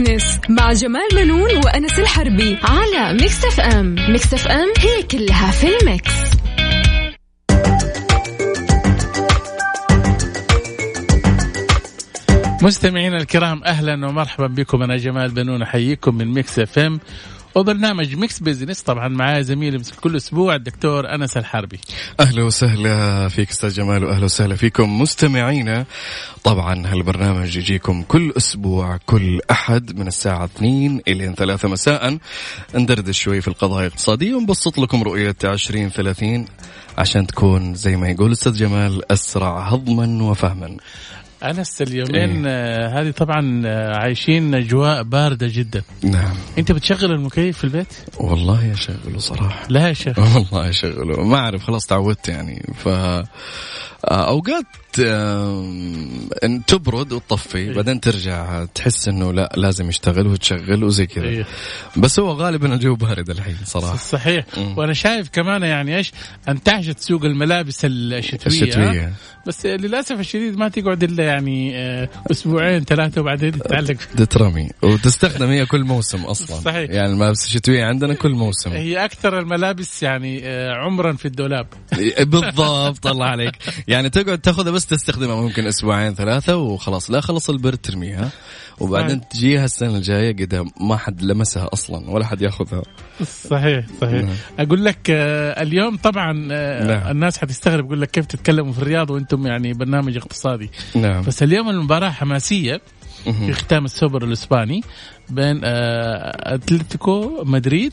Business مع جمال بنون وأنس الحربي على Mix FM Mix FM هي كلها في ال mix. مستمعينا الكرام أهلا ومرحبا بكم. أنا جمال بنون أحييكم من Mix FM وبرنامج Mix Business طبعا معايا زميلي كل أسبوع الدكتور أنس الحربي. أهلا وسهلا فيك أستاذ جمال واهلا وسهلا فيكم مستمعينا طبعا هالبرنامج يجيكم كل أسبوع كل أحد من الساعة 2 إلى 3 مساء. ندردش شوي في القضايا الاقتصادية ونبسط لكم رؤيه 2030 عشان تكون زي ما يقول أستاذ جمال أسرع هضما وفهما. أنس اليومين آه هذه طبعا آه عايشين أجواء باردة جدا. نعم. أنت بتشغل المكيف في البيت؟ والله أشغله صراحة. لا يا شيخ. والله أشغله. ما أعرف خلاص تعودت يعني. ف أوقات آم، إن تبرد وتطفي بعدين ترجع تحس إنه لا لازم يشتغل وتشغل وزي كذا. إيه. بس هو غالبا الجو بارد الحين صراحة. صحيح. وأنا شايف كمان يعني إيش أنتعشت سوق الملابس الشتوية. الشتوية؟ بس للأسف الشديد ما تقعد إلا يعني آه، أسبوعين ثلاثة وبعدين تتعلق. تترمي. وتستخدم هي كل موسم أصلا. صحيح. يعني الملابس الشتوية عندنا كل موسم. هي أكثر الملابس يعني آه، عمرا في الدولاب. بالضبط الله عليك. يعني تقعد تاخذها بس تستخدمها ممكن أسبوعين ثلاثة وخلاص. لا خلص البرد ترميها. وبعدين تجيها السنة الجاية قد ما حد لمسها أصلا ولا حد ياخذها. صحيح صحيح. نعم. أقول لك آه، اليوم طبعا آه، نعم. الناس حتستغرب يقول لك كيف تتكلموا في الرياض وأنتم يعني برنامج اقتصادي. نعم. بس اليوم المباراة حماسية في. ختام السوبر الإسباني بين آه، أتلتيكو مدريد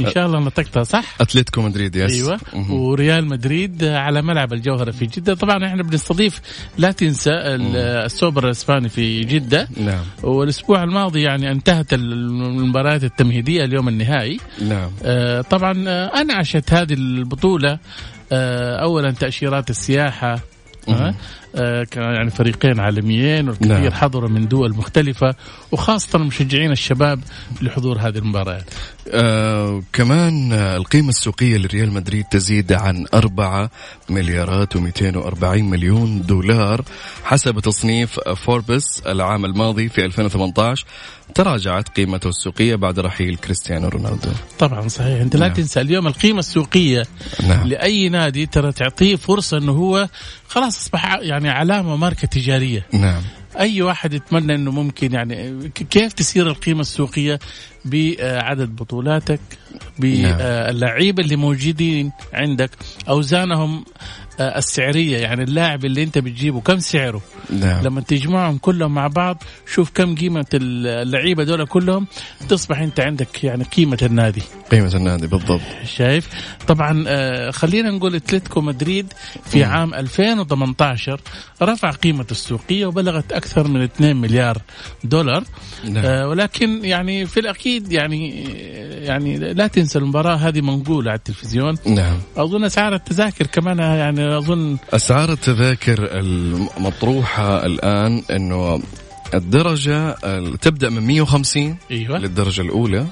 إن شاء الله نطقتها صح؟ أتلتيكو مدريد يس أيوه. مهم. وريال مدريد على ملعب الجوهرة في جدة. طبعا إحنا بنستضيف لا تنسى ال- السوبر الإسباني في جدة. نعم. والأسبوع الماضي يعني انتهت المباريات التمهيدية اليوم النهائي. نعم. آه، طبعا آه، انعشت هذه البطولة آه، اولا تأشيرات السياحة آه، كان يعني فريقين عالميين والكثير نعم. حضروا من دول مختلفة وخاصة مشجعين الشباب لحضور هذه المباريات. آه كمان آه، القيمة السوقية لريال مدريد تزيد عن 4 مليارات و240 مليون دولار حسب تصنيف فوربس العام الماضي في 2018 تراجعت قيمته السوقية بعد رحيل كريستيانو رونالدو. طبعا صحيح. أنت لا نعم. تنسى اليوم القيمة السوقية نعم. لأي نادي ترى تعطيه فرصة إنه هو خلاص أصبح يعني علامة ماركة تجارية. نعم. أي واحد يتمنى إنه ممكن يعني كيف تسير القيمة السوقية؟ بعدد بطولاتك باللعيبة اللي موجودين عندك أوزانهم آه، السعرية يعني اللاعب اللي أنت بتجيبه كم سعره؟ نعم. لما تجمعهم كلهم مع بعض شوف كم قيمة اللعيبة دول كلهم تصبح أنت عندك يعني قيمة النادي. قيمة النادي بالضبط. شايف؟ طبعا آه، خلينا نقول أتلتيكو مدريد في مم. عام 2018 رفع قيمته السوقية وبلغت أكثر من 2 مليار دولار. نعم. آه، ولكن يعني في الاكيد يعني يعني لا تنسى المباراة هذه منقولة على التلفزيون. نعم. أظن اسعار التذاكر كمان يعني أظن أسعار التذاكر المطروحة الآن أنه الدرجة ال- تبدأ من 150 أيوه. للدرجة الأولى.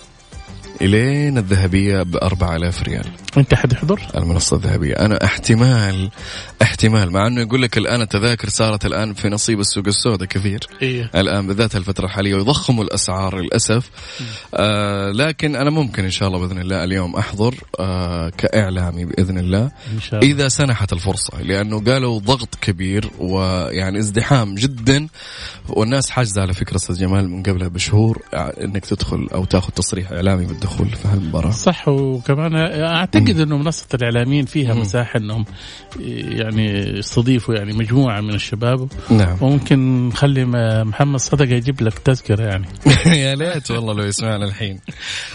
إلين الذهبية ب 4000 ريال. أنت حتحضر المنصة الذهبية. أنا احتمال احتمال مع أنه يقول لك الآن التذاكر صارت الآن في نصيب السوق السوداء كثير. أيوه الآن بالذات الفترة الحالية ويضخموا الأسعار للأسف. آه لكن أنا ممكن إن شاء الله بإذن الله اليوم أحضر آه كإعلامي بإذن الله. إن شاء الله. إذا سنحت الفرصة لأنه قالوا ضغط كبير ويعني ازدحام جدا. والناس حاجزة على فكرة أستاذ جمال من قبلها بشهور أنك تدخل أو تأخذ تصريح إعلامي بالدخول في هالمباراة صح وكمان أعتقد إنه منصة الإعلاميين فيها مم. مساحة إنهم يعني يستضيفوا يعني مجموعة من الشباب. نعم. وممكن نخلي محمد صدقة يجيب لك تذكرة يعني. يا ليت والله لو يسمعنا الحين.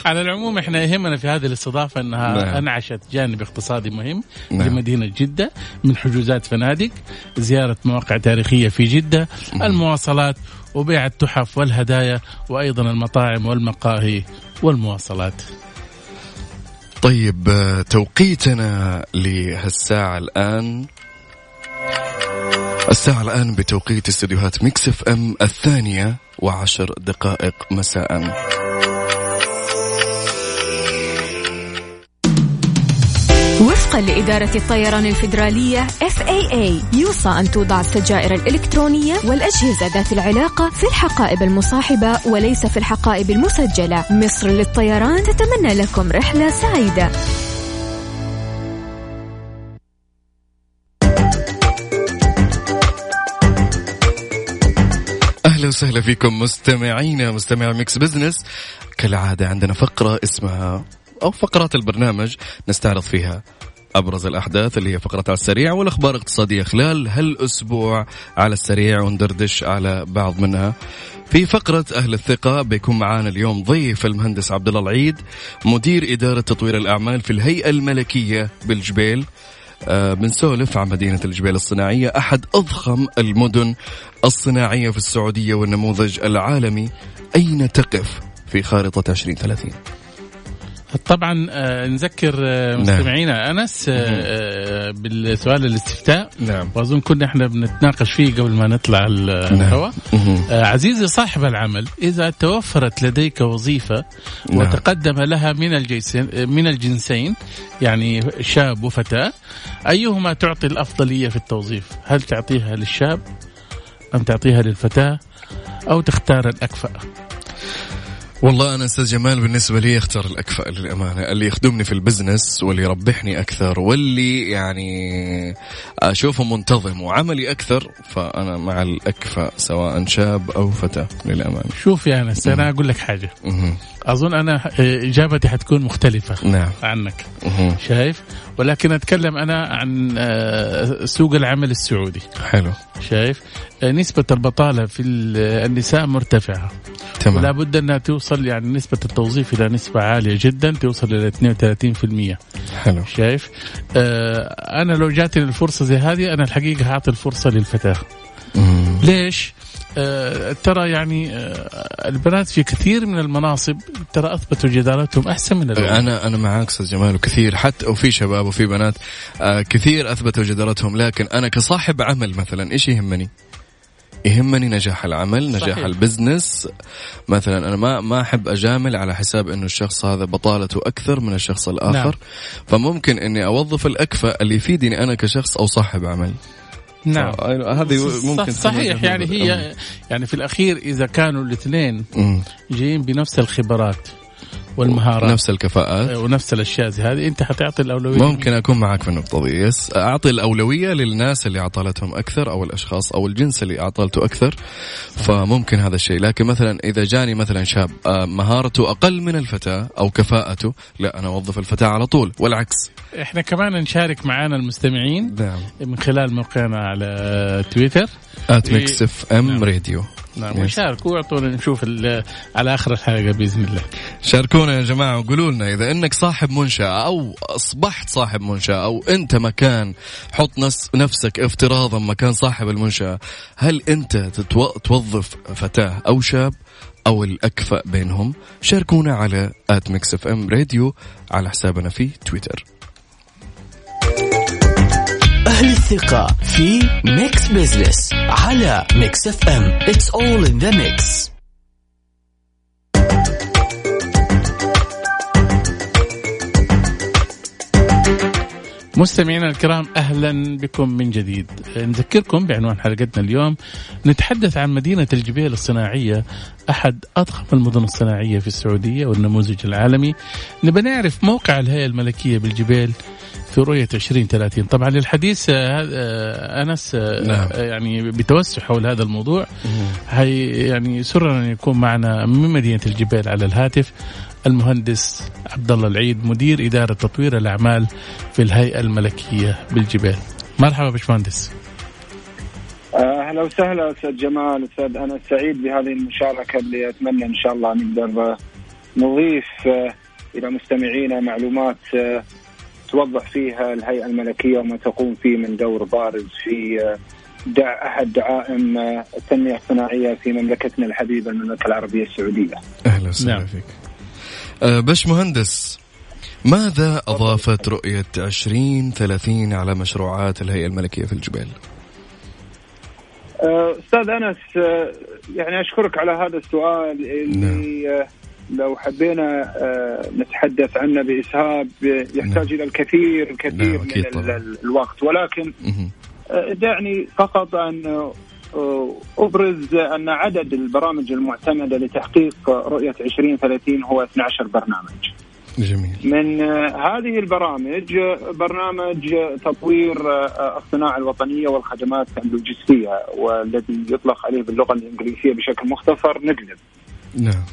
على العموم إحنا يهمنا في هذه الاستضافة إنها نعم. أنعشت جانب اقتصادي مهم نعم. لمدينة جدة من حجوزات فنادق زيارة مواقع تاريخية في جدة المواصلات وبيع التحف والهدايا وأيضا المطاعم والمقاهي والمواصلات. طيب آه، توقيتنا لهالساعة الآن. الساعة الآن بتوقيت استديوهات Mix FM الثانية وعشر دقائق مساء. وفقا لإدارة الطيران الفيدرالية FAA يوصى أن توضع السجائر الإلكترونية والأجهزة ذات العلاقة في الحقائب المصاحبة وليس في الحقائب المسجلة. مصر للطيران تتمنى لكم رحلة سعيدة. أهلا وسهلا فيكم مستمعينا مستمع Mix Business. كالعادة عندنا فقرة اسمها أو فقرات البرنامج نستعرض فيها أبرز الأحداث اللي هي فقرات على السريع والأخبار الاقتصادية خلال هالأسبوع على السريع وندردش على بعض منها. في فقرة أهل الثقة بيكون معانا اليوم ضيف المهندس عبد الله العيد مدير إدارة تطوير الأعمال في الهيئة الملكية بالجبيل. آه بنسولف عن مدينة الجبيل الصناعية أحد أضخم المدن الصناعية في السعودية والنموذج العالمي. أين تقف في خارطة 2030 طبعا آه، نذكر آه، نعم. مستمعينا أنس آه، بالسؤال الاستفتاء نعم وأظن كنا إحنا بنتناقش فيه قبل ما نطلع ال- الهواء. آه، عزيزي صاحب العمل إذا توفرت لديك وظيفة نعم. وتقدم لها من الجنسين من الجنسين يعني شاب وفتاة أيهما تعطي الأفضلية في التوظيف؟ هل تعطيها للشاب أم تعطيها للفتاة أو تختار الأكفأ؟ والله أنا أستاذ جمال بالنسبة لي اختار الاكفأ للأمانة اللي يخدمني في البزنس واللي يربحني أكثر واللي يعني أشوفه منتظم وعملي أكثر فأنا مع الاكفأ سواء شاب أو فتاة للأمانة. شوف يا أنس أنا أقول لك حاجة. أظن أنا آه، إجابتي حتكون مختلفة نعم. عنك. شايف؟ ولكن أتكلم أنا عن آه، سوق العمل السعودي. حلو. شايف؟ آه، نسبة البطالة في ال- النساء مرتفعة. تمام بد أنها توصل يعني نسبة التوظيف إلى نسبة عالية جدا توصل إلى 32% حلو شايف آه أنا لو جاتني الفرصة زي هذه أنا الحقيقة هعطي الفرصة للفتاة مم. ليش؟ آه ترى يعني آه البنات في كثير من المناصب ترى أثبتوا جدارتهم أحسن من الولد أنا أنا معاك أستاذ جمال وكثير حتى وفي شباب وفي بنات آه كثير أثبتوا جدارتهم لكن أنا كصاحب عمل مثلا إيش يهمني؟ يهمني نجاح العمل نجاح صحيح. البزنس مثلا أنا ما ما أحب أجامل على حساب إنه الشخص هذا بطالته أكثر من الشخص الآخر نعم. فممكن إني أوظف الأكفأ اللي يفيدني أنا كشخص أو صاحب عمل نعم ف- هذه ممكن صح صحيح يعني هي يعني في الأخير إذا كانوا الاثنين مم. جايين بنفس الخبرات والمهارات. نفس الكفاءات. ونفس الأشياء زي هذه. أنت حتعطي الأولوية. ممكن أكون معك في النقطة دي. يس. أعطي الأولوية للناس اللي عطلتهم أكثر أو الأشخاص أو الجنس اللي عطلته أكثر. فممكن هذا الشيء. لكن مثلا إذا جاني مثلا شاب آه، مهارته أقل من الفتاة أو كفاءته لا أنا أوظف الفتاة على طول. والعكس. إحنا كمان نشارك معانا المستمعين نعم. من خلال موقعنا على تويتر. at. Mix FM نعم. راديو نعم. Yes. وشاركوا واعطونا نشوف على آخر الحلقة بإذن الله. شاركونا يا جماعة وقولوا لنا إذا إنك صاحب منشأة أو أصبحت صاحب منشأة أو أنت مكان حط نفس نفسك افتراضا مكان صاحب المنشأة. هل أنت تتو... توظف فتاة أو شاب أو الأكفأ بينهم؟ شاركونا على at Mix FM Radio على حسابنا في تويتر. أهل الثقة في Mix Business على Mix FM It's all in the mix. مستمعينا الكرام أهلا بكم من جديد. نذكركم بعنوان حلقتنا اليوم نتحدث عن مدينة الجبيل الصناعية أحد أضخم المدن الصناعية في السعودية والنموذج العالمي. نبى نعرف موقع الهيئة الملكية بالجبيل في رؤية 2030 طبعا للحديث آه، آه، أنس آه، نعم. يعني بتوسع حول هذا الموضوع. هي يعني يسرنا أن يكون معنا من مدينة الجبيل على الهاتف. المهندس عبد الله العيد مدير إدارة تطوير الأعمال في الهيئة الملكية بالجبيل مرحبا باشمهندس آه، أهلا وسهلا أستاذ جمال أستاذ أنا سعيد بهذه المشاركة اللي أتمنى إن شاء الله نقدر آه، نضيف آه، إلى مستمعينا معلومات توضح فيها الهيئة الملكية وما تقوم فيه من دور بارز في دع أحد دعائم التنمية الصناعية في مملكتنا الحبيبة المملكة العربية السعودية. أهلا وسهلا نعم. فيك باش مهندس ماذا أضافت رؤية 2030 على مشروعات الهيئة الملكية في الجبال؟ آه، أستاذ أنس آه، يعني أشكرك على هذا السؤال اللي آه، لو حبينا نتحدث عنه بإسهاب يحتاج نعم. إلى الكثير الكثير نعم. من الوقت ولكن دعني فقط أن أبرز أن عدد البرامج المعتمدة لتحقيق رؤية 2030 هو 12 برنامج. جميل. من هذه البرامج برنامج تطوير الصناعة الوطنية والخدمات اللوجستية والذي يطلق عليه باللغة الإنجليزية بشكل مختصر ندلب. نعم.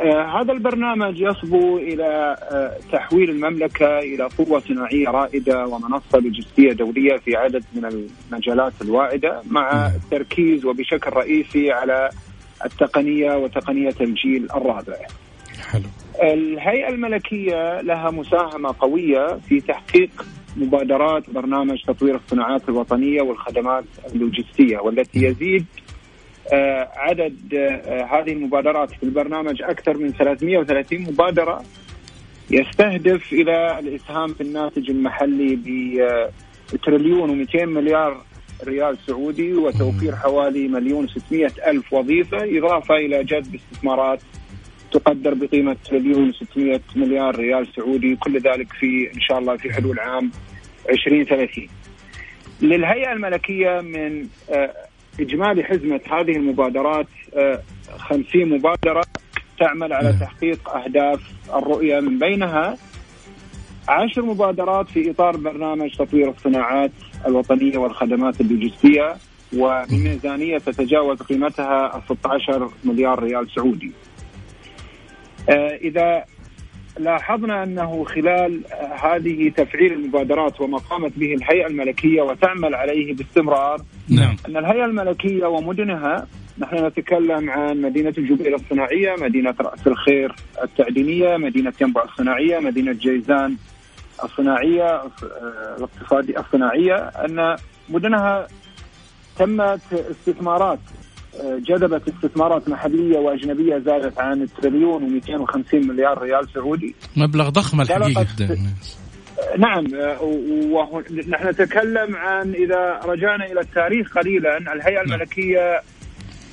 آه هذا البرنامج يصبو إلى آه تحويل المملكة إلى قوة صناعيه رائدة ومنصة لوجستية دولية في عدد من المجالات الواعدة مع. التركيز وبشكل رئيسي على التقنية وتقنية الجيل الرابع. حلو. الهيئة الملكية لها مساهمة قوية في تحقيق مبادرات برنامج تطوير الصناعات الوطنية والخدمات اللوجستية والتي. يزيد عدد آه، هذه المبادرات في البرنامج أكثر من 330 مبادرة يستهدف إلى الإسهام في الناتج المحلي بتريليون و200 مليار ريال سعودي وتوفير حوالي مليون و600 ألف وظيفة إضافة إلى جذب استثمارات تقدر بقيمة تريليون و600 مليار ريال سعودي كل ذلك في إن شاء الله في حلول عام 2030 للهيئة الملكية من إجمالي حزمة هذه المبادرات 50 آه، مبادرة تعمل على تحقيق أهداف الرؤية من بينها. عشر مبادرات في إطار برنامج تطوير الصناعات الوطنية والخدمات اللوجستية وبميزانية تتجاوز قيمتها 16 مليار ريال سعودي. آه، إذا لاحظنا أنه خلال هذه تفعيل المبادرات وما قامت به الهيئة الملكية وتعمل عليه باستمرار نعم. أن الهيئة الملكية ومدنها نحن نتكلم عن مدينة الجبيل الصناعية، مدينة رأس الخير التعدينية، مدينة ينبع الصناعية، مدينة جيزان الصناعية الاقتصاديه الصناعية. أن مدنها تمت استثمارات جذبت استثمارات محلية وأجنبية زادت عن تريليون و250 مليار ريال سعودي. مبلغ ضخم الحقيقة نعم ونحن نتكلم عن إذا رجعنا إلى التاريخ قليلا الهيئة نعم. الملكية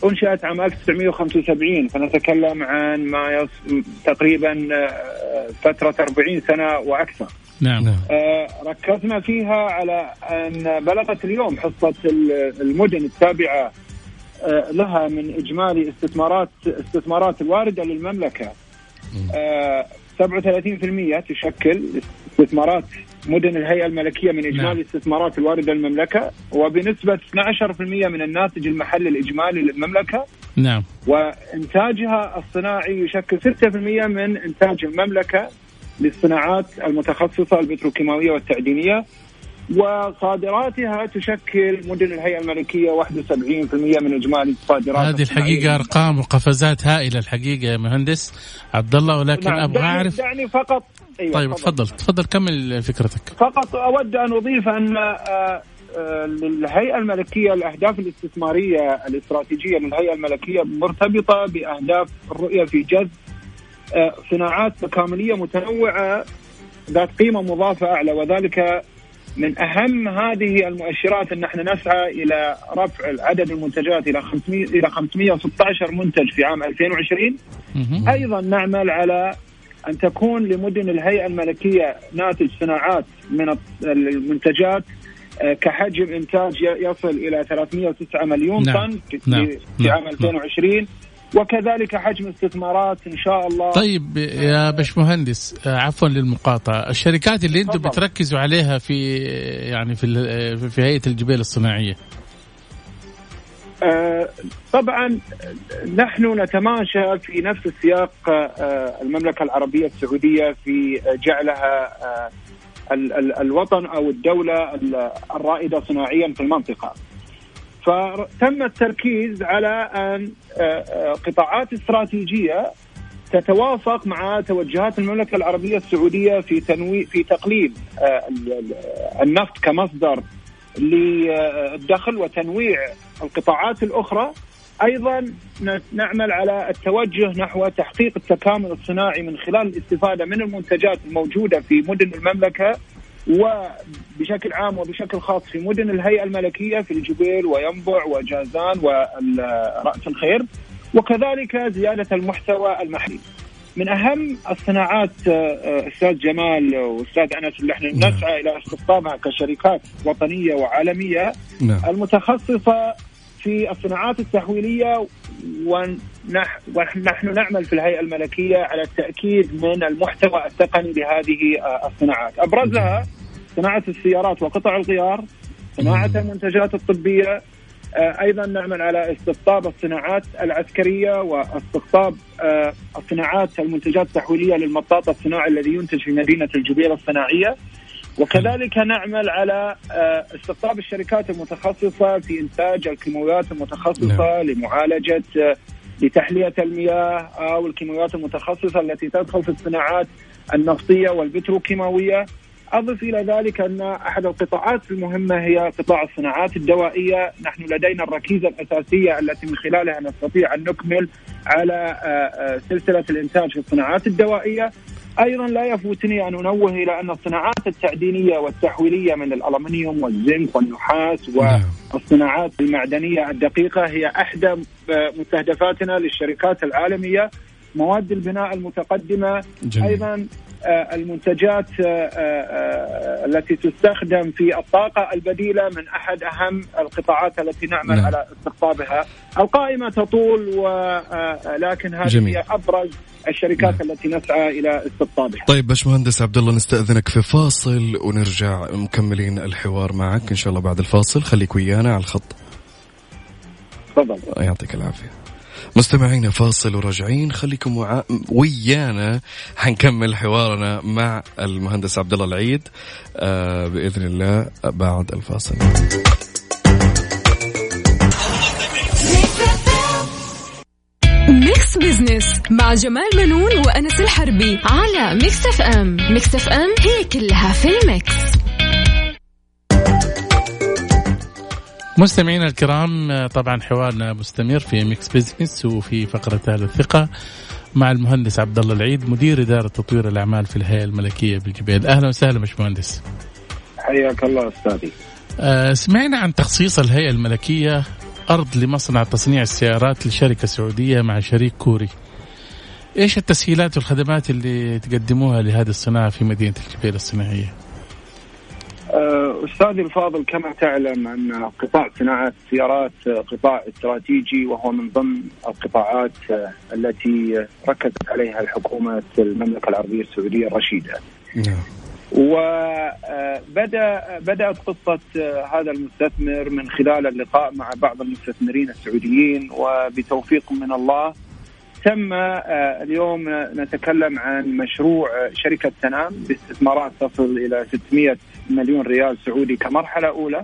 أنشئت عام 1975 فنتكلم عن ما يص... تقريبا آه، فترة 40 سنة وأكثر. نعم. آه ركزنا فيها على أن بلغت اليوم حصة المدن التابعة آه، لها من إجمالي استثمارات استثمارات الوارده للمملكة. 37% آه، تشكل استثمارات مدن الهيئة الملكية من إجمالي نعم. الاستثمارات الواردة للمملكه وبنسبة 12% من الناتج المحلي الإجمالي للمملكة. نعم. وإنتاجها الصناعي يشكل 6% من إنتاج المملكة للصناعات المتخصصة البتروكيماوية والتعدينية. وصادراتها تشكل مدن الهيئة الملكية 71% من إجمالي الصادرات هذه الحقيقة أرقام وقفزات هائلة الحقيقة يا مهندس عبد الله ولكن نعم أبغى أعرف دعني فقط أيوة طيب تفضل. تفضل. كمل فكرتك. فقط أود أن أضيف أن آه، آه، للهيئه الملكية الأهداف الاستثمارية الاستراتيجية للهيئة الملكية مرتبطة بأهداف الرؤية في جذب آه، صناعات تكامليه متنوعة ذات قيمة مضافة أعلى وذلك من أهم هذه المؤشرات أن إحنا نسعى إلى رفع عدد المنتجات إلى 500 إلى 516 منتج في عام 2020 أيضا نعمل على أن تكون لمدن الهيئة الملكية ناتج صناعات من المنتجات آه، كحجم إنتاج يصل إلى 309 مليون نعم. طن في, نعم. في عام 2020 نعم. وكذلك حجم استثمارات إن شاء الله طيب يا باشمهندس آه، عفوا للمقاطعة الشركات اللي أنتم بتركزوا عليها في يعني في في هيئة الجبال الصناعية آه طبعا نحن نتماشى في نفس السياق آه المملكة العربية السعودية في جعلها آه الوطن أو الدولة الرائدة صناعيا في المنطقة. فتم التركيز على أن آه، آه، قطاعات استراتيجية تتوافق مع توجهات المملكة العربية السعودية في تنوي في تقليل آه، النفط كمصدر للدخل وتنويع القطاعات الأخرى. أيضا نعمل على التوجه نحو تحقيق التكامل الصناعي من خلال الاستفادة من المنتجات الموجودة في مدن المملكة وبشكل عام وبشكل خاص في مدن الهيئة الملكية في الجبيل وينبع وجازان ورأس الخير وكذلك زيادة المحتوى المحلي. من أهم الصناعات أستاذ جمال وأستاذ أنس اللي إحنا نعم. نسعى إلى استقطابها كشركات وطنية وعالمية نعم. المتخصصة في الصناعات التحويلية ونحن نعمل في الهيئة الملكية على التأكيد من المحتوى التقني لهذه الصناعات أبرزها صناعة السيارات وقطع الغيار صناعة المنتجات الطبية آه، أيضا نعمل على استقطاب الصناعات العسكرية واستقطاب آه، الصناعات المنتجات التحويلية للمطاط الصناعي الذي ينتج في مدينة الجبيرة الصناعية وكذلك نعمل على آه، استقطاب الشركات المتخصصة في إنتاج الكيماويات المتخصصة نعم. لمعالجة لتحلية المياه أو الكيماويات المتخصصة التي تدخل في الصناعات النفطية والبتروكيماوية أضف إلى ذلك أن أحد القطاعات المهمة هي قطاع الصناعات الدوائية نحن لدينا الركيزة الأساسية التي من خلالها نستطيع أن نكمل على آه، آه، سلسلة الإنتاج في الصناعات الدوائية أيضا لا يفوتني أن أنوه إلى أن الصناعات التعدينية والتحويلية من الألمنيوم والزنك والنحاس نعم. والصناعات المعدنية الدقيقة هي احدى آه، مستهدفاتنا للشركات العالمية مواد البناء المتقدمة جميل. أيضا المنتجات آه، آه، التي تستخدم في الطاقة البديلة من أحد أهم القطاعات التي نعمل نعم. على استقطابها القائمة تطول ولكن هذه جميل. هي أبرز الشركات نعم. التي نسعى إلى استقطابها طيب باشمهندس عبد الله نستأذنك في فاصل ونرجع مكملين الحوار معك إن شاء الله بعد الفاصل خليك ويانا على الخط تفضل يعطيك العافية مستمعينا فاصل وراجعين. خليكم وع... ويانا حنكمل حوارنا مع المهندس عبد الله العيد آه بإذن الله بعد الفاصل. Mix Business مع جمال بنون وأنس الحربي على Mix FM. Mix FM هي كلها في ال mix. مستمعينا الكرام طبعا حوارنا مستمر في Mix Business وفي فقرة أهل الثقة مع المهندس عبد الله العيد مدير إدارة تطوير الأعمال في الهيئة الملكية بالجبيل أهلا وسهلا باشمهندس. حياك الله أستاذي. آه سمعنا عن تخصيص الهيئة الملكية أرض لمصنع تصنيع السيارات لشركة سعودية مع شريك كوري. إيش التسهيلات والخدمات اللي تقدموها لهذه الصناعة في مدينة الجبيل الصناعية؟ آه، استاذي الفاضل كما تعلم أن قطاع صناعة السيارات قطاع استراتيجي وهو من ضمن القطاعات التي ركزت عليها الحكومة المملكة العربية السعودية الرشيدة. نعم. وبدا بدأت قصة هذا المستثمر من خلال اللقاء مع بعض المستثمرين السعوديين وبتوفيق من الله تم آه، اليوم نتكلم عن مشروع شركة تنام باستثمارات تصل إلى 600 مليون ريال سعودي كمرحلة أولى.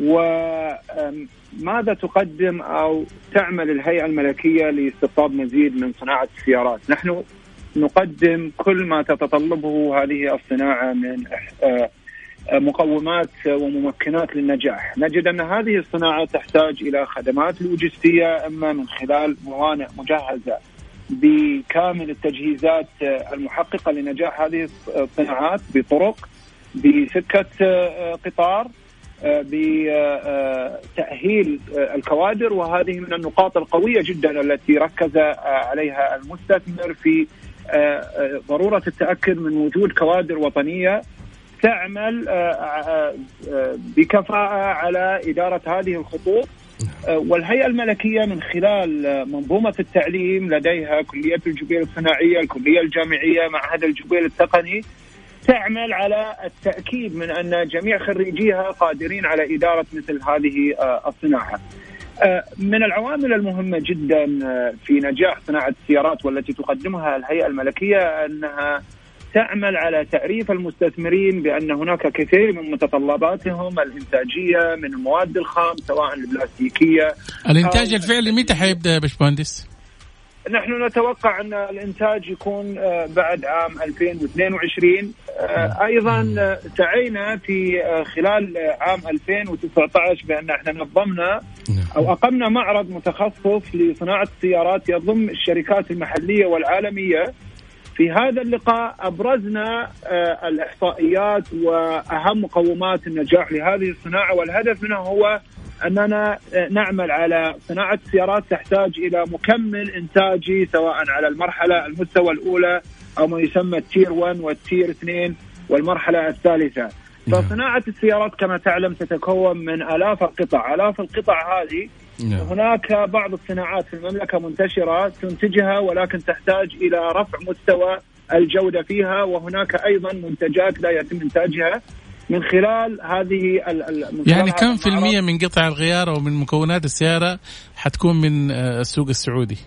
وماذا تقدم أو تعمل الهيئة الملكية لاستقطاب مزيد من صناعة السيارات؟ نحن نقدم كل ما تتطلبه هذه الصناعة من آه، مقومات وممكنات للنجاح. نجد أن هذه الصناعة تحتاج إلى خدمات لوجستية إما من خلال موانئ مجهزة بكامل التجهيزات المحققة لنجاح هذه الصناعات بطرق بسكة قطار بتأهيل الكوادر وهذه من النقاط القوية جدا التي ركز عليها المستثمر في ضرورة التأكد من وجود كوادر وطنية تعمل آه، آه، آه، بكفاءة على إدارة هذه الخطوط. والهيئة الملكية من خلال منظومة التعليم لديها كلية الجبيل الصناعية الكلية الجامعية معهد الجبيل التقني تعمل على التأكيد من أن جميع خريجيها قادرين على إدارة مثل هذه الصناعة من العوامل المهمة جدا في نجاح صناعة السيارات والتي تقدمها الهيئة الملكية أنها تعمل على تعريف المستثمرين بأن هناك كثير من متطلباتهم الإنتاجية من المواد الخام سواء البلاستيكية الإنتاج الفعلي متى حيبدأ يا باشمهندس؟ نحن نتوقع أن الإنتاج يكون آه، بعد عام 2022 آه، أيضا آه، سعينا في خلال عام 2019 بأن إحنا نظمنا نعم. أو أقمنا معرض متخصص لصناعة السيارات يضم الشركات المحلية والعالمية. في هذا اللقاء أبرزنا آه، الإحصائيات وأهم مقومات النجاح لهذه الصناعة والهدف منها هو اننا نعمل على صناعة السيارات تحتاج إلى مكمل إنتاجي سواء على المرحلة المستوى الأولى أو ما يسمى التير 1 والتير 2 والمرحلة الثالثة. نعم. فصناعة السيارات كما تعلم تتكون من آلاف القطع، آلاف القطع هذه نعم. هناك بعض الصناعات في المملكة منتشرة تنتجها ولكن تحتاج إلى رفع مستوى الجودة فيها وهناك أيضا منتجات لا يتم إنتاجها من خلال هذه من يعني كم في المية من قطع الغيار أو من مكونات السيارة حتكون من آه، السوق السعودي؟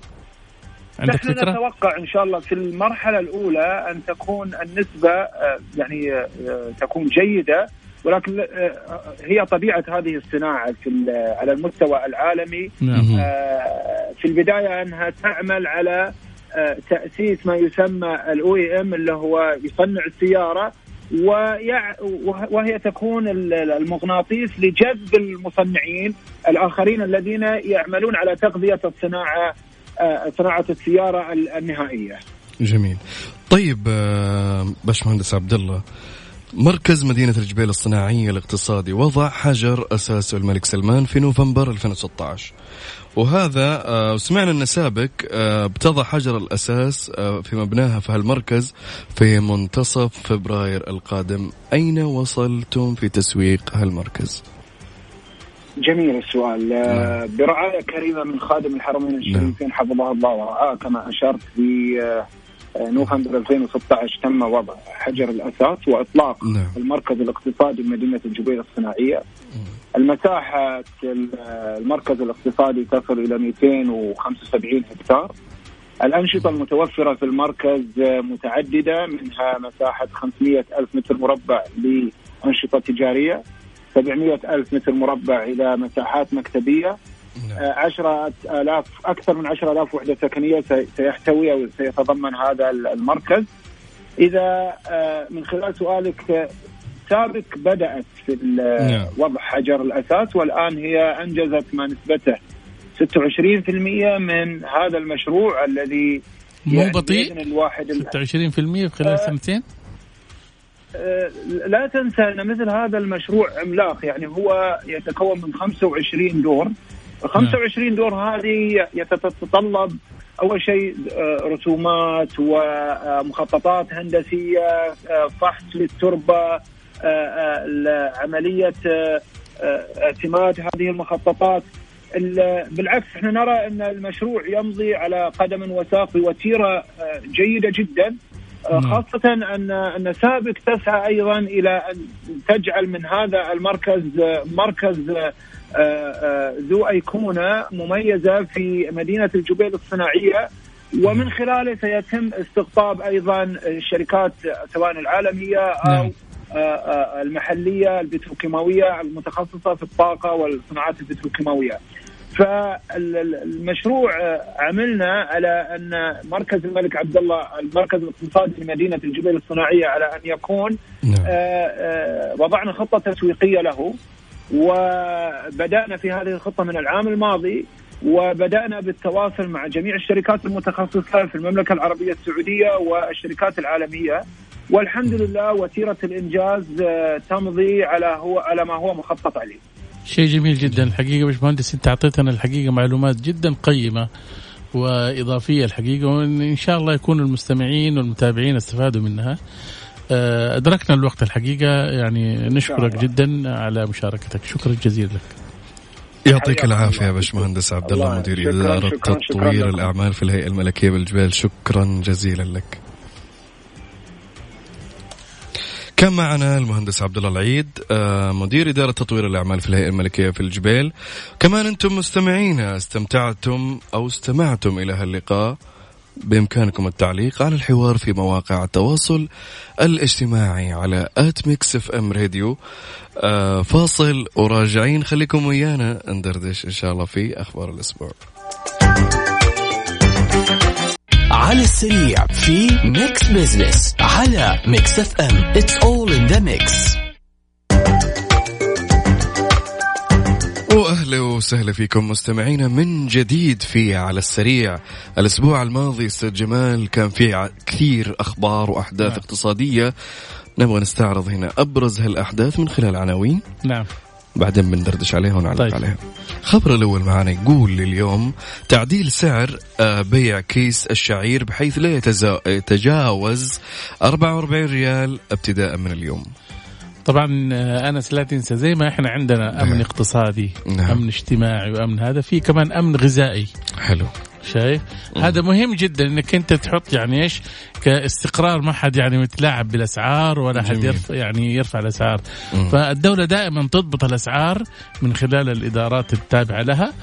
عندك نحن فكرة؟ نتوقع إن شاء الله في المرحلة الأولى أن تكون النسبة آه، يعني آه، تكون جيدة ولكن هي طبيعة هذه الصناعة في على المستوى العالمي نعم. في البداية أنها تعمل على تأسيس ما يسمى الاو ام اللي هو يصنع السياره وهي تكون المغناطيس لجذب المصنعين الآخرين الذين يعملون على تغذية الصناعة آه، صناعة السيارة النهائية. جميل. طيب آه، باشمهندس عبد الله مركز مدينة الجبيل الصناعية الاقتصادي وضع حجر أساسه الملك سلمان في نوفمبر 2016 وهذا آه، سمعنا أن سابق آه، بتضع حجر الأساس آه، في مبناها في هالمركز في منتصف فبراير القادم أين وصلتم في تسويق هالمركز؟ جميل السؤال نعم. برعاية كريمة من خادم الحرمين الشريفين نعم. حفظه الله ورعاه كما أشرت في نوفمبر 2016 تم وضع حجر الأساس وإطلاق نعم. المركز الاقتصادي لمدينة الجبيل الصناعية المساحة المركز الاقتصادي تصل إلى 275 هكتار الأنشطة المتوفرة في المركز متعددة منها مساحة 500 ألف متر مربع لأنشطة تجارية 700 ألف متر مربع إلى مساحات مكتبية. عشرة آلاف أكثر من عشرة آلاف وحدة سكنية سيحتوي أو سيتضمن هذا المركز. إذا آه، من خلال سؤالك سابق بدأت في نعم. وضع حجر الأساس والآن هي أنجزت ما نسبته 26% من هذا المشروع الذي مو يعني بطيء؟ الواحد 26% في خلال آه سنتين؟ آه لا تنسى أن مثل هذا المشروع عملاق يعني هو يتكون من 25 دور. 25 دور هذه تتطلب أول شيء آه، رسومات ومخططات هندسية آه، فحص للتربة آه، عمليه اعتماد هذه المخططات بالعكس إحنا نرى أن المشروع يمضي على قدم وساق بوتيره جيدة جدا نعم. خاصة أن أن سابق تسعى أيضا إلى أن تجعل من هذا المركز مركز ذو أيقونة مميزة في مدينة الجبيل الصناعية ومن خلاله سيتم استقطاب أيضا الشركات سواء العالمية أو نعم. آه، المحلية البتروكيماوية المتخصصة في الطاقة والصناعات البتروكيماوية فالمشروع عملنا على أن مركز الملك عبد الله المركز الاقتصادي لمدينة الجبيل الصناعية على أن يكون نعم. وضعنا خطة تسويقية له وبدأنا في هذه الخطة من العام الماضي وبدأنا بالتواصل مع جميع الشركات المتخصصة في المملكة العربية السعودية والشركات العالمية والحمد لله وتيرة الإنجاز آه، تمضي على هو على ما هو مخطط عليه. شيء جميل جدا الحقيقة باشمهندس أنت أعطيتنا الحقيقة معلومات جدا قيمة وإضافية الحقيقة وإن شاء الله يكون المستمعين والمتابعين استفادوا منها. آه، أدركنا الوقت الحقيقة. يعني نشكرك جدا على مشاركتك. شكرا جزيلا لك. يعطيك العافية يا باشمهندس عبد الله مدير. إدارة تطوير الأعمال في الهيئة الملكية بالجبال. شكرا جزيلا لك. كان معنا المهندس عبد الله العيد آه، مدير إدارة تطوير الأعمال في الهيئة الملكية في الجبال. كمان أنتم مستمعين استمتعتم أو استمعتم إلى هاللقاء. بإمكانكم التعليق على الحوار في مواقع التواصل الاجتماعي على at Mix FM Radio. آه فاصل وراجعين. خليكم ويانا. ندردش إن شاء الله في أخبار الأسبوع. على السريع في Mix Business على Mix FM. It's all in the mix وأهلا وسهلا فيكم مستمعينا من جديد في على السريع. الأسبوع الماضي أستاذ جمال كان في كثير أخبار وأحداث نعم. اقتصادية. نبغى نستعرض هنا أبرز هالأحداث من خلال عناوين. نعم. بعدين بندردش عليها ونعلق طيب. عليها. خبر الأول معنا يقول اليوم تعديل سعر آه، بيع كيس الشعير بحيث لا يتجاوز 44 ريال ابتداء من اليوم. طبعا آه، أنس لا تنسى زي ما إحنا عندنا أمن نعم. اقتصادي نعم. أمن اجتماعي وأمن هذا في كمان أمن غذائي حلو شايف هذا مهم جدا إنك أنت تحط يعني إيش كاستقرار ما حد يعني متلاعب بالأسعار ولا حد. يرفع يعني يرفع الأسعار مم. فالدولة دائما تضبط الأسعار من خلال الإدارات التابعة لها.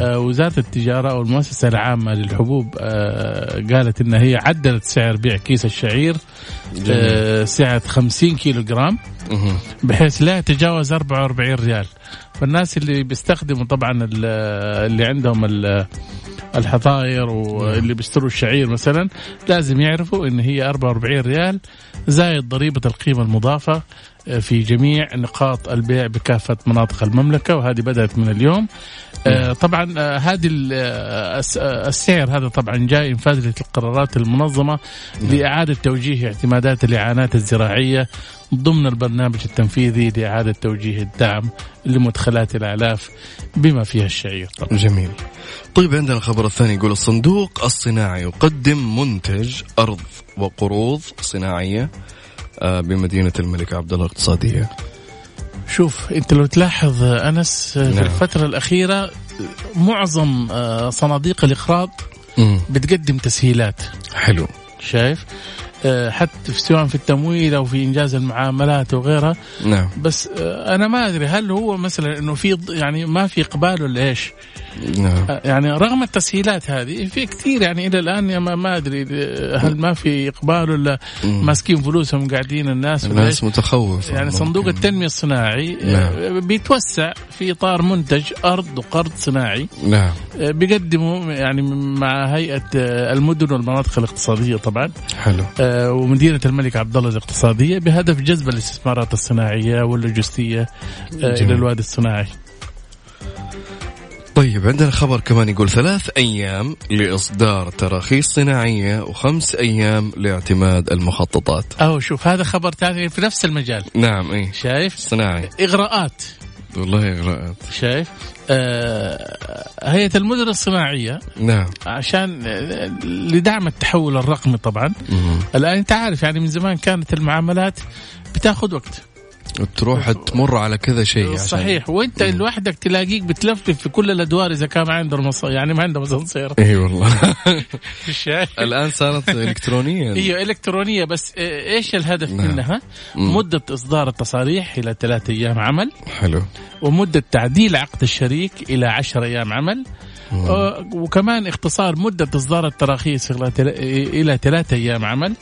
آه وزارة التجارة أو المؤسسة العامة للحبوب آه قالت ان هي عدلت سعر بيع كيس الشعير آه سعه 50 كيلو جرام. بحيث لا يتجاوز 44 ريال فالناس اللي بيستخدموا طبعا ال- اللي عندهم ال- الحظاير واللي بيشتروا الشعير مثلا لازم يعرفوا إن هي 44 ريال زائد ضريبة القيمة المضافة في جميع نقاط البيع بكافة مناطق المملكة وهذه بدأت من اليوم. آه، طبعا آه، هذه ال- آه، الس- آه، السعر هذا طبعا جاي انفاذ القرارات المنظمة لإعادة توجيه اعتمادات الإعانات الزراعية ضمن البرنامج التنفيذي لإعادة توجيه الدعم لمدخلات الاعلاف بما فيها الشعير. طبعا. جميل. طيب عندنا الخبر الثاني يقول الصندوق الصناعي يقدم منتج أرض وقروض صناعية آه، بمدينة الملك عبد الله الاقتصادية شوف انت لو تلاحظ آه، أنس آه، في نعم. الفترة الأخيرة معظم صناديق الإقراض. بتقدم تسهيلات حلو شايف حتى في سواء في التمويل أو في إنجاز المعاملات وغيرها. نعم. بس آه، أنا ما أدري هل هو مثلا إنه في يعني ما في إقبال ولا إيش؟ نعم. آه، يعني رغم التسهيلات هذه في كثير يعني إلى الآن ما, ما أدري آه، هل ما في إقبال ولا. ماسكين فلوسهم قاعدين الناس الناس إيش؟ متخوفة. يعني صندوق ممكن. التنمية الصناعي آه، بيتوسع في إطار منتج أرض وقرض صناعي. نعم. آه، بيقدموا يعني مع هيئة آه، المدن والمناطق الاقتصادية طبعا. حلو. آه، ومدينه الملك عبد الله الاقتصادية بهدف جذب الاستثمارات الصناعية واللوجستية آه، إلى. الوادي الصناعي. طيب عندنا خبر كمان يقول ثلاث أيام لإصدار تراخيص صناعية وخمس أيام لاعتماد المخططات أو شوف هذا خبر ثاني في نفس المجال نعم إيه شايف؟ صناعي إغراءات والله إغراءات شايف؟ آه هيئة المدن الصناعية نعم. عشان آه، لدعم التحول الرقمي طبعا. الآن انت عارف يعني من زمان كانت المعاملات بتاخذ وقت. تروح تمر على كذا شيء عشان صحيح. وانت لوحدك تلاقيك بتلفلف في كل الأدوار إذا كان ما عنده المص... يعني ما عنده اسانسير اي والله؟ الآن صارت الكترونيا. هي إلكترونية. بس آه، إيش الهدف نعم. منها؟ مم. مدة إصدار التصاريح إلى ثلاثة أيام عمل. حلو. ومدة تعديل عقد الشريك إلى 10 أيام عمل. آه، وكمان اختصار مدة إصدار التراخيص إلى ثلاثة أيام عمل.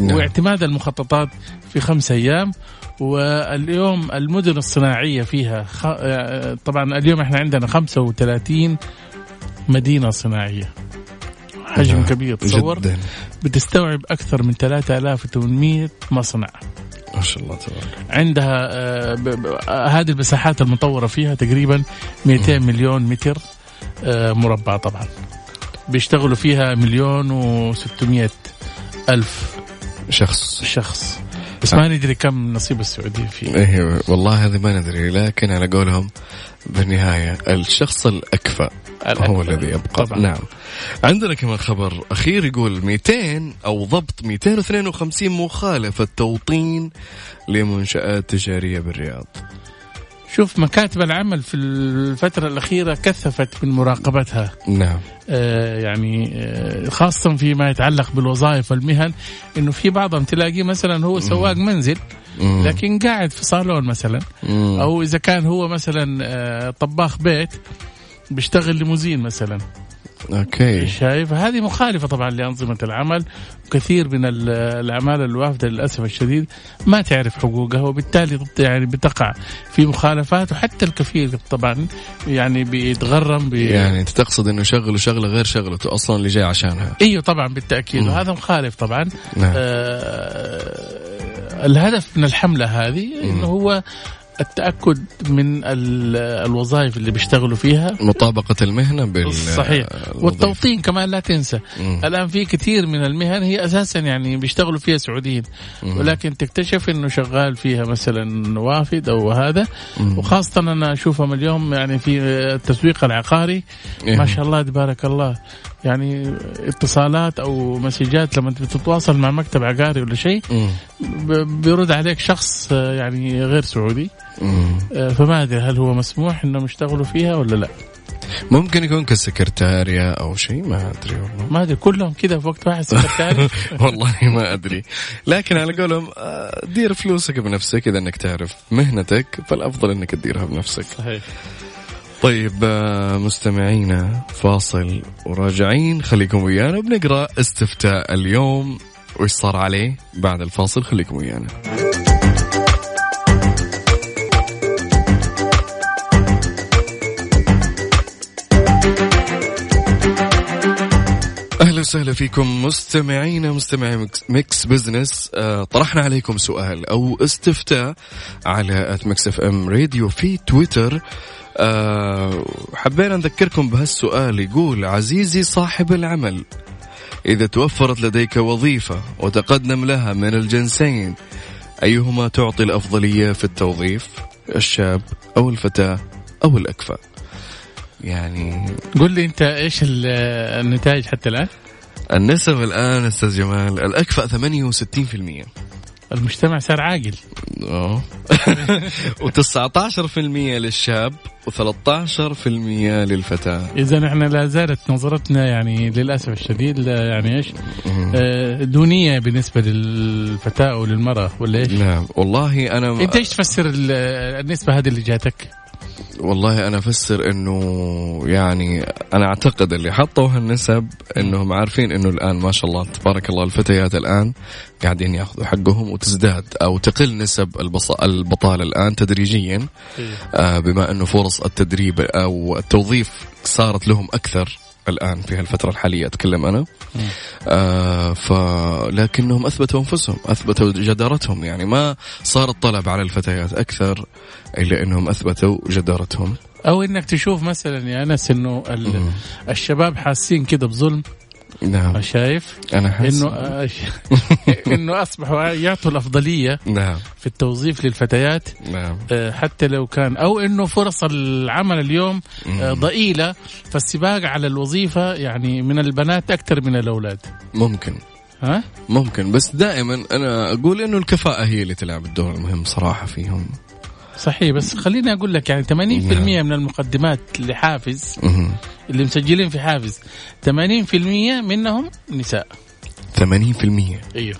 نعم. واعتماد المخططات في خمسة أيام. واليوم المدن الصناعية فيها خ... آه، طبعا اليوم إحنا عندنا 35 مدينة صناعية. حجم نعم. كبير تصور؟ جدا. بتستوعب أكثر من 3800 مصنع. ما شاء الله تبارك. عندها آه، ب- ب- آه، هذه المساحات المطورة فيها تقريبا 200 مليون متر آه، مربع طبعا. بيشتغلوا فيها مليون و600 ألف شخص. شخص. بس ما ندري كم نصيب السعودية فيه. إيه والله هذه ما ندري لكن على قولهم بالنهاية الشخص الأكفأ هو الذي يبقى. طبعا. نعم. عندنا كمان خبر أخير يقول 200 أو ضبط 252 مخالفة توطين لمنشآت تجارية بالرياض. شوف مكاتب العمل في الفترة الأخيرة كثفت من مراقبتها. نعم. آه، يعني آه، خاصة فيما يتعلق بالوظائف والمهن إنه في بعضهم تلاقيه مثلا هو سواق منزل. لكن قاعد في صالون مثلا. أو إذا كان هو مثلا آه، طباخ بيت بيشتغل ليموزين مثلا. أوكي. شايف. هذه مخالفة طبعا لأنظمة العمل. وكثير من ال- الأعمال الوافدة للأسف الشديد ما تعرف حقوقها وبالتالي يعني بتقع في مخالفات وحتى الكفيل طبعا يعني بيتغرم ب... يعني أنت تقصد إنه شغله شغلة غير شغلته أصلا اللي جاي عشانها. إيوه طبعا بالتأكيد مم. وهذا مخالف طبعا. نعم. آه الهدف من الحملة هذه إنه هو التأكد من الوظائف اللي بيشتغلوا فيها. مطابقة المهنة بال صحيح. والتوطين كمان لا تنسى. مم. الآن في كثير من المهن هي أساسا يعني بيشتغلوا فيها سعوديين. ولكن تكتشف إنه شغال فيها مثلا وافد أو هذا. مم. وخاصة أنا أشوفهم اليوم يعني في التسويق العقاري. ما إيه. شاء الله تبارك الله. يعني اتصالات أو مسجات لما تتواصل مع مكتب عقاري ولا شيء بيرد عليك شخص يعني غير سعودي. آه، فما أدري هل هو مسموح إنهم يشتغلوا فيها ولا لا. ممكن يكون كسكرتاريا أو شيء ما أدري والله. ما أدري كلهم كذا في وقت واحد سكرتاري. والله ما أدري. لكن على قولهم آه، دير فلوسك بنفسك إذا إنك تعرف مهنتك فالأفضل إنك تديرها بنفسك. صحيح. طيب آه، مستمعينا فاصل وراجعين. خليكم ويانا بنقرأ استفتاء اليوم. وش صار عليه بعد الفاصل؟ خليكم ويانا. أهلا وسهلا فيكم مستمعينا مستمعي Mix Business. آه طرحنا عليكم سؤال أو استفتاء على at Mix FM Radio في تويتر. آه حبينا نذكركم بهالسؤال. يقول عزيزي صاحب العمل إذا توفرت لديك وظيفة وتقدم لها من الجنسين أيهما تعطي الأفضلية في التوظيف الشاب أو الفتاة أو الأكفأ؟ يعني قل لي أنت إيش النتائج حتى الآن؟ النسب الآن أستاذ جمال الأكفأ 68% المجتمع صار عاقل آه و19% للشاب و13% للفتاة إذا إحنا لا زالت نظرتنا يعني للأسف الشديد يعني إيش؟ آه، دونية بالنسبة للفتاة أو للمرأة ولا إيش؟ نعم والله أنا أنت إيش تفسر النسبة هذه اللي جاتك؟ والله أنا أفسر إنه يعني أنا أعتقد اللي حطوا هالنسب إنهم عارفين إنه الآن ما شاء الله تبارك الله الفتيات الآن قاعدين ياخذوا حقهم وتزداد أو تقل نسب البطالة الآن تدريجيا إيه. آه بما إنه فرص التدريب أو التوظيف صارت لهم أكثر الآن في هالفترة الحالية أتكلم أنا. آه فلكنهم أثبتوا أنفسهم أثبتوا جدارتهم يعني ما صار الطلب على الفتيات أكثر إلا إنهم أثبتوا جدارتهم. أو إنك تشوف مثلا يا أنس إنه الشباب حاسين كده بظلم. نعم. شايف أنا حاسس. إنه إنه اصبحوا يعطوا الأفضلية نعم. في التوظيف للفتيات نعم. آه، حتى لو كان أو إنه فرص العمل اليوم آه، ضئيلة فالسباق على الوظيفة يعني من البنات أكثر من الأولاد. ممكن. ها؟ ممكن. بس دائما أنا أقول إنه الكفاءة هي اللي تلعب الدور المهم صراحة فيهم. صحيح بس خليني أقول لك يعني 80% نعم. من المقدمات لحافز اللي مسجلين في حافز 80% منهم نساء 80% إيوه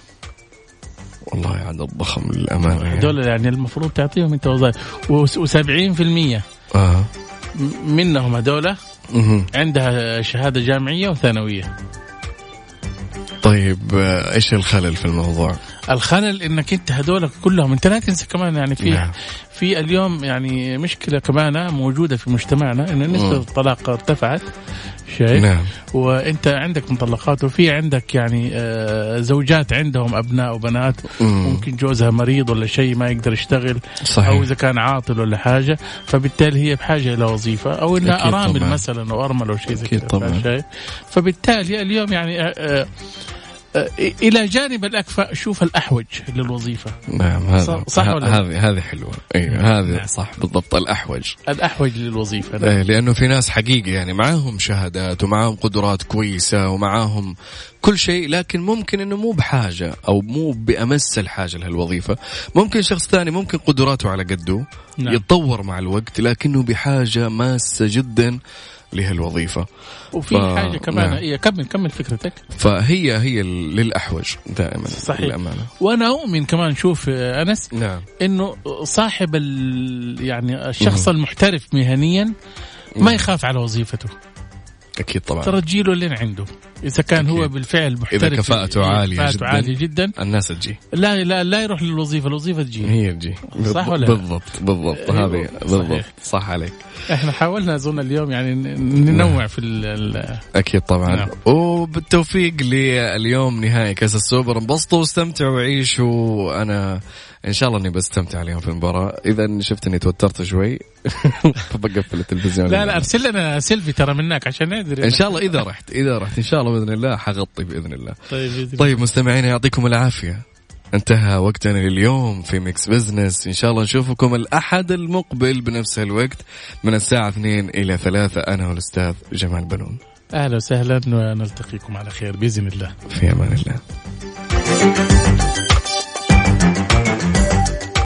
والله عدد ضخم للأمانة يعني. هذول يعني المفروض تعطيهم أنت وظائف و70% آه. منهم هذول عندها شهادة جامعية وثانوية طيب آه، إيش الخلل في الموضوع؟ الخلل إنك أنت هذول كلهم أنت لا تنسى كمان يعني في نعم. في اليوم يعني مشكلة كمان موجودة في مجتمعنا إن نسبة الطلاق ارتفعت شايف نعم. وأنت عندك مطلقات وفي عندك يعني آه، زوجات عندهم أبناء وبنات مم. ممكن جوزها مريض ولا شيء ما يقدر يشتغل صحيح. أو إذا كان عاطل ولا حاجة فبالتالي هي بحاجة إلى وظيفة أو إنها أرامل طبعا. مثلا أو ارمل أو شيء زي كذا فبالتالي اليوم يعني آه، آه، إلى جانب الاكفاء شوف الأحوج للوظيفة نعم هذا صح ولا هذه هذه حلوة أيوه. هذه نعم. صح بالضبط الأحوج الأحوج للوظيفة نعم. إيه لأنه في ناس حقيقي يعني معاهم شهادات ومعاهم قدرات كويسة ومعاهم كل شيء لكن ممكن إنه مو بحاجة أو مو بأمس الحاجة لهالوظيفة ممكن شخص ثاني ممكن قدراته على قده نعم. يتطور مع الوقت لكنه بحاجة ماسة جدا لهالوظيفه وفي ف... حاجة كمان نعم. هي كمل كمل فكرتك فهي هي للأحوج دائما صحيح للأمانة. وأنا أؤمن كمان شوف أنس نعم. إنه صاحب ال... يعني الشخص مم. المحترف مهنيا ما يخاف على وظيفته أكيد طبعا. ترى تجيله لين عنده. إذا كان أكيد. هو بالفعل محترف اذا كفاءته عالية كفاءته جدا عالية جدا الناس تجي. لا لا لا يروح للوظيفة الوظيفة تجي. هي تجي. صح ولا بالضبط بالضبط هذه أيوه، بالضبط صح عليك. إحنا حاولنا أظن اليوم يعني ننوع في ال أكيد طبعا. نعم. وبالتوفيق لليوم نهائي كأس السوبر. انبسطوا واستمتعوا وعيشوا أنا إن شاء الله إني بستمتع اليوم في المباراة. إذا شفت إني توترت شوي. بقفل التلفزيون. لا لا أرسل لنا سيلفي ترى منك عشان ندري إن شاء الله إذا رحت إذا رحت. إن شاء الله بإذن الله حغطي بإذن الله. طيب بإذن طيب مستمعينا يعطيكم العافية. انتهى وقتنا لليوم في Mix Business إن شاء الله نشوفكم الأحد المقبل بنفس الوقت من الساعة 2 إلى 3 أنا والأستاذ جمال بنون. أهلا وسهلا ونلتقيكم على خير بإذن الله. في أمان الله.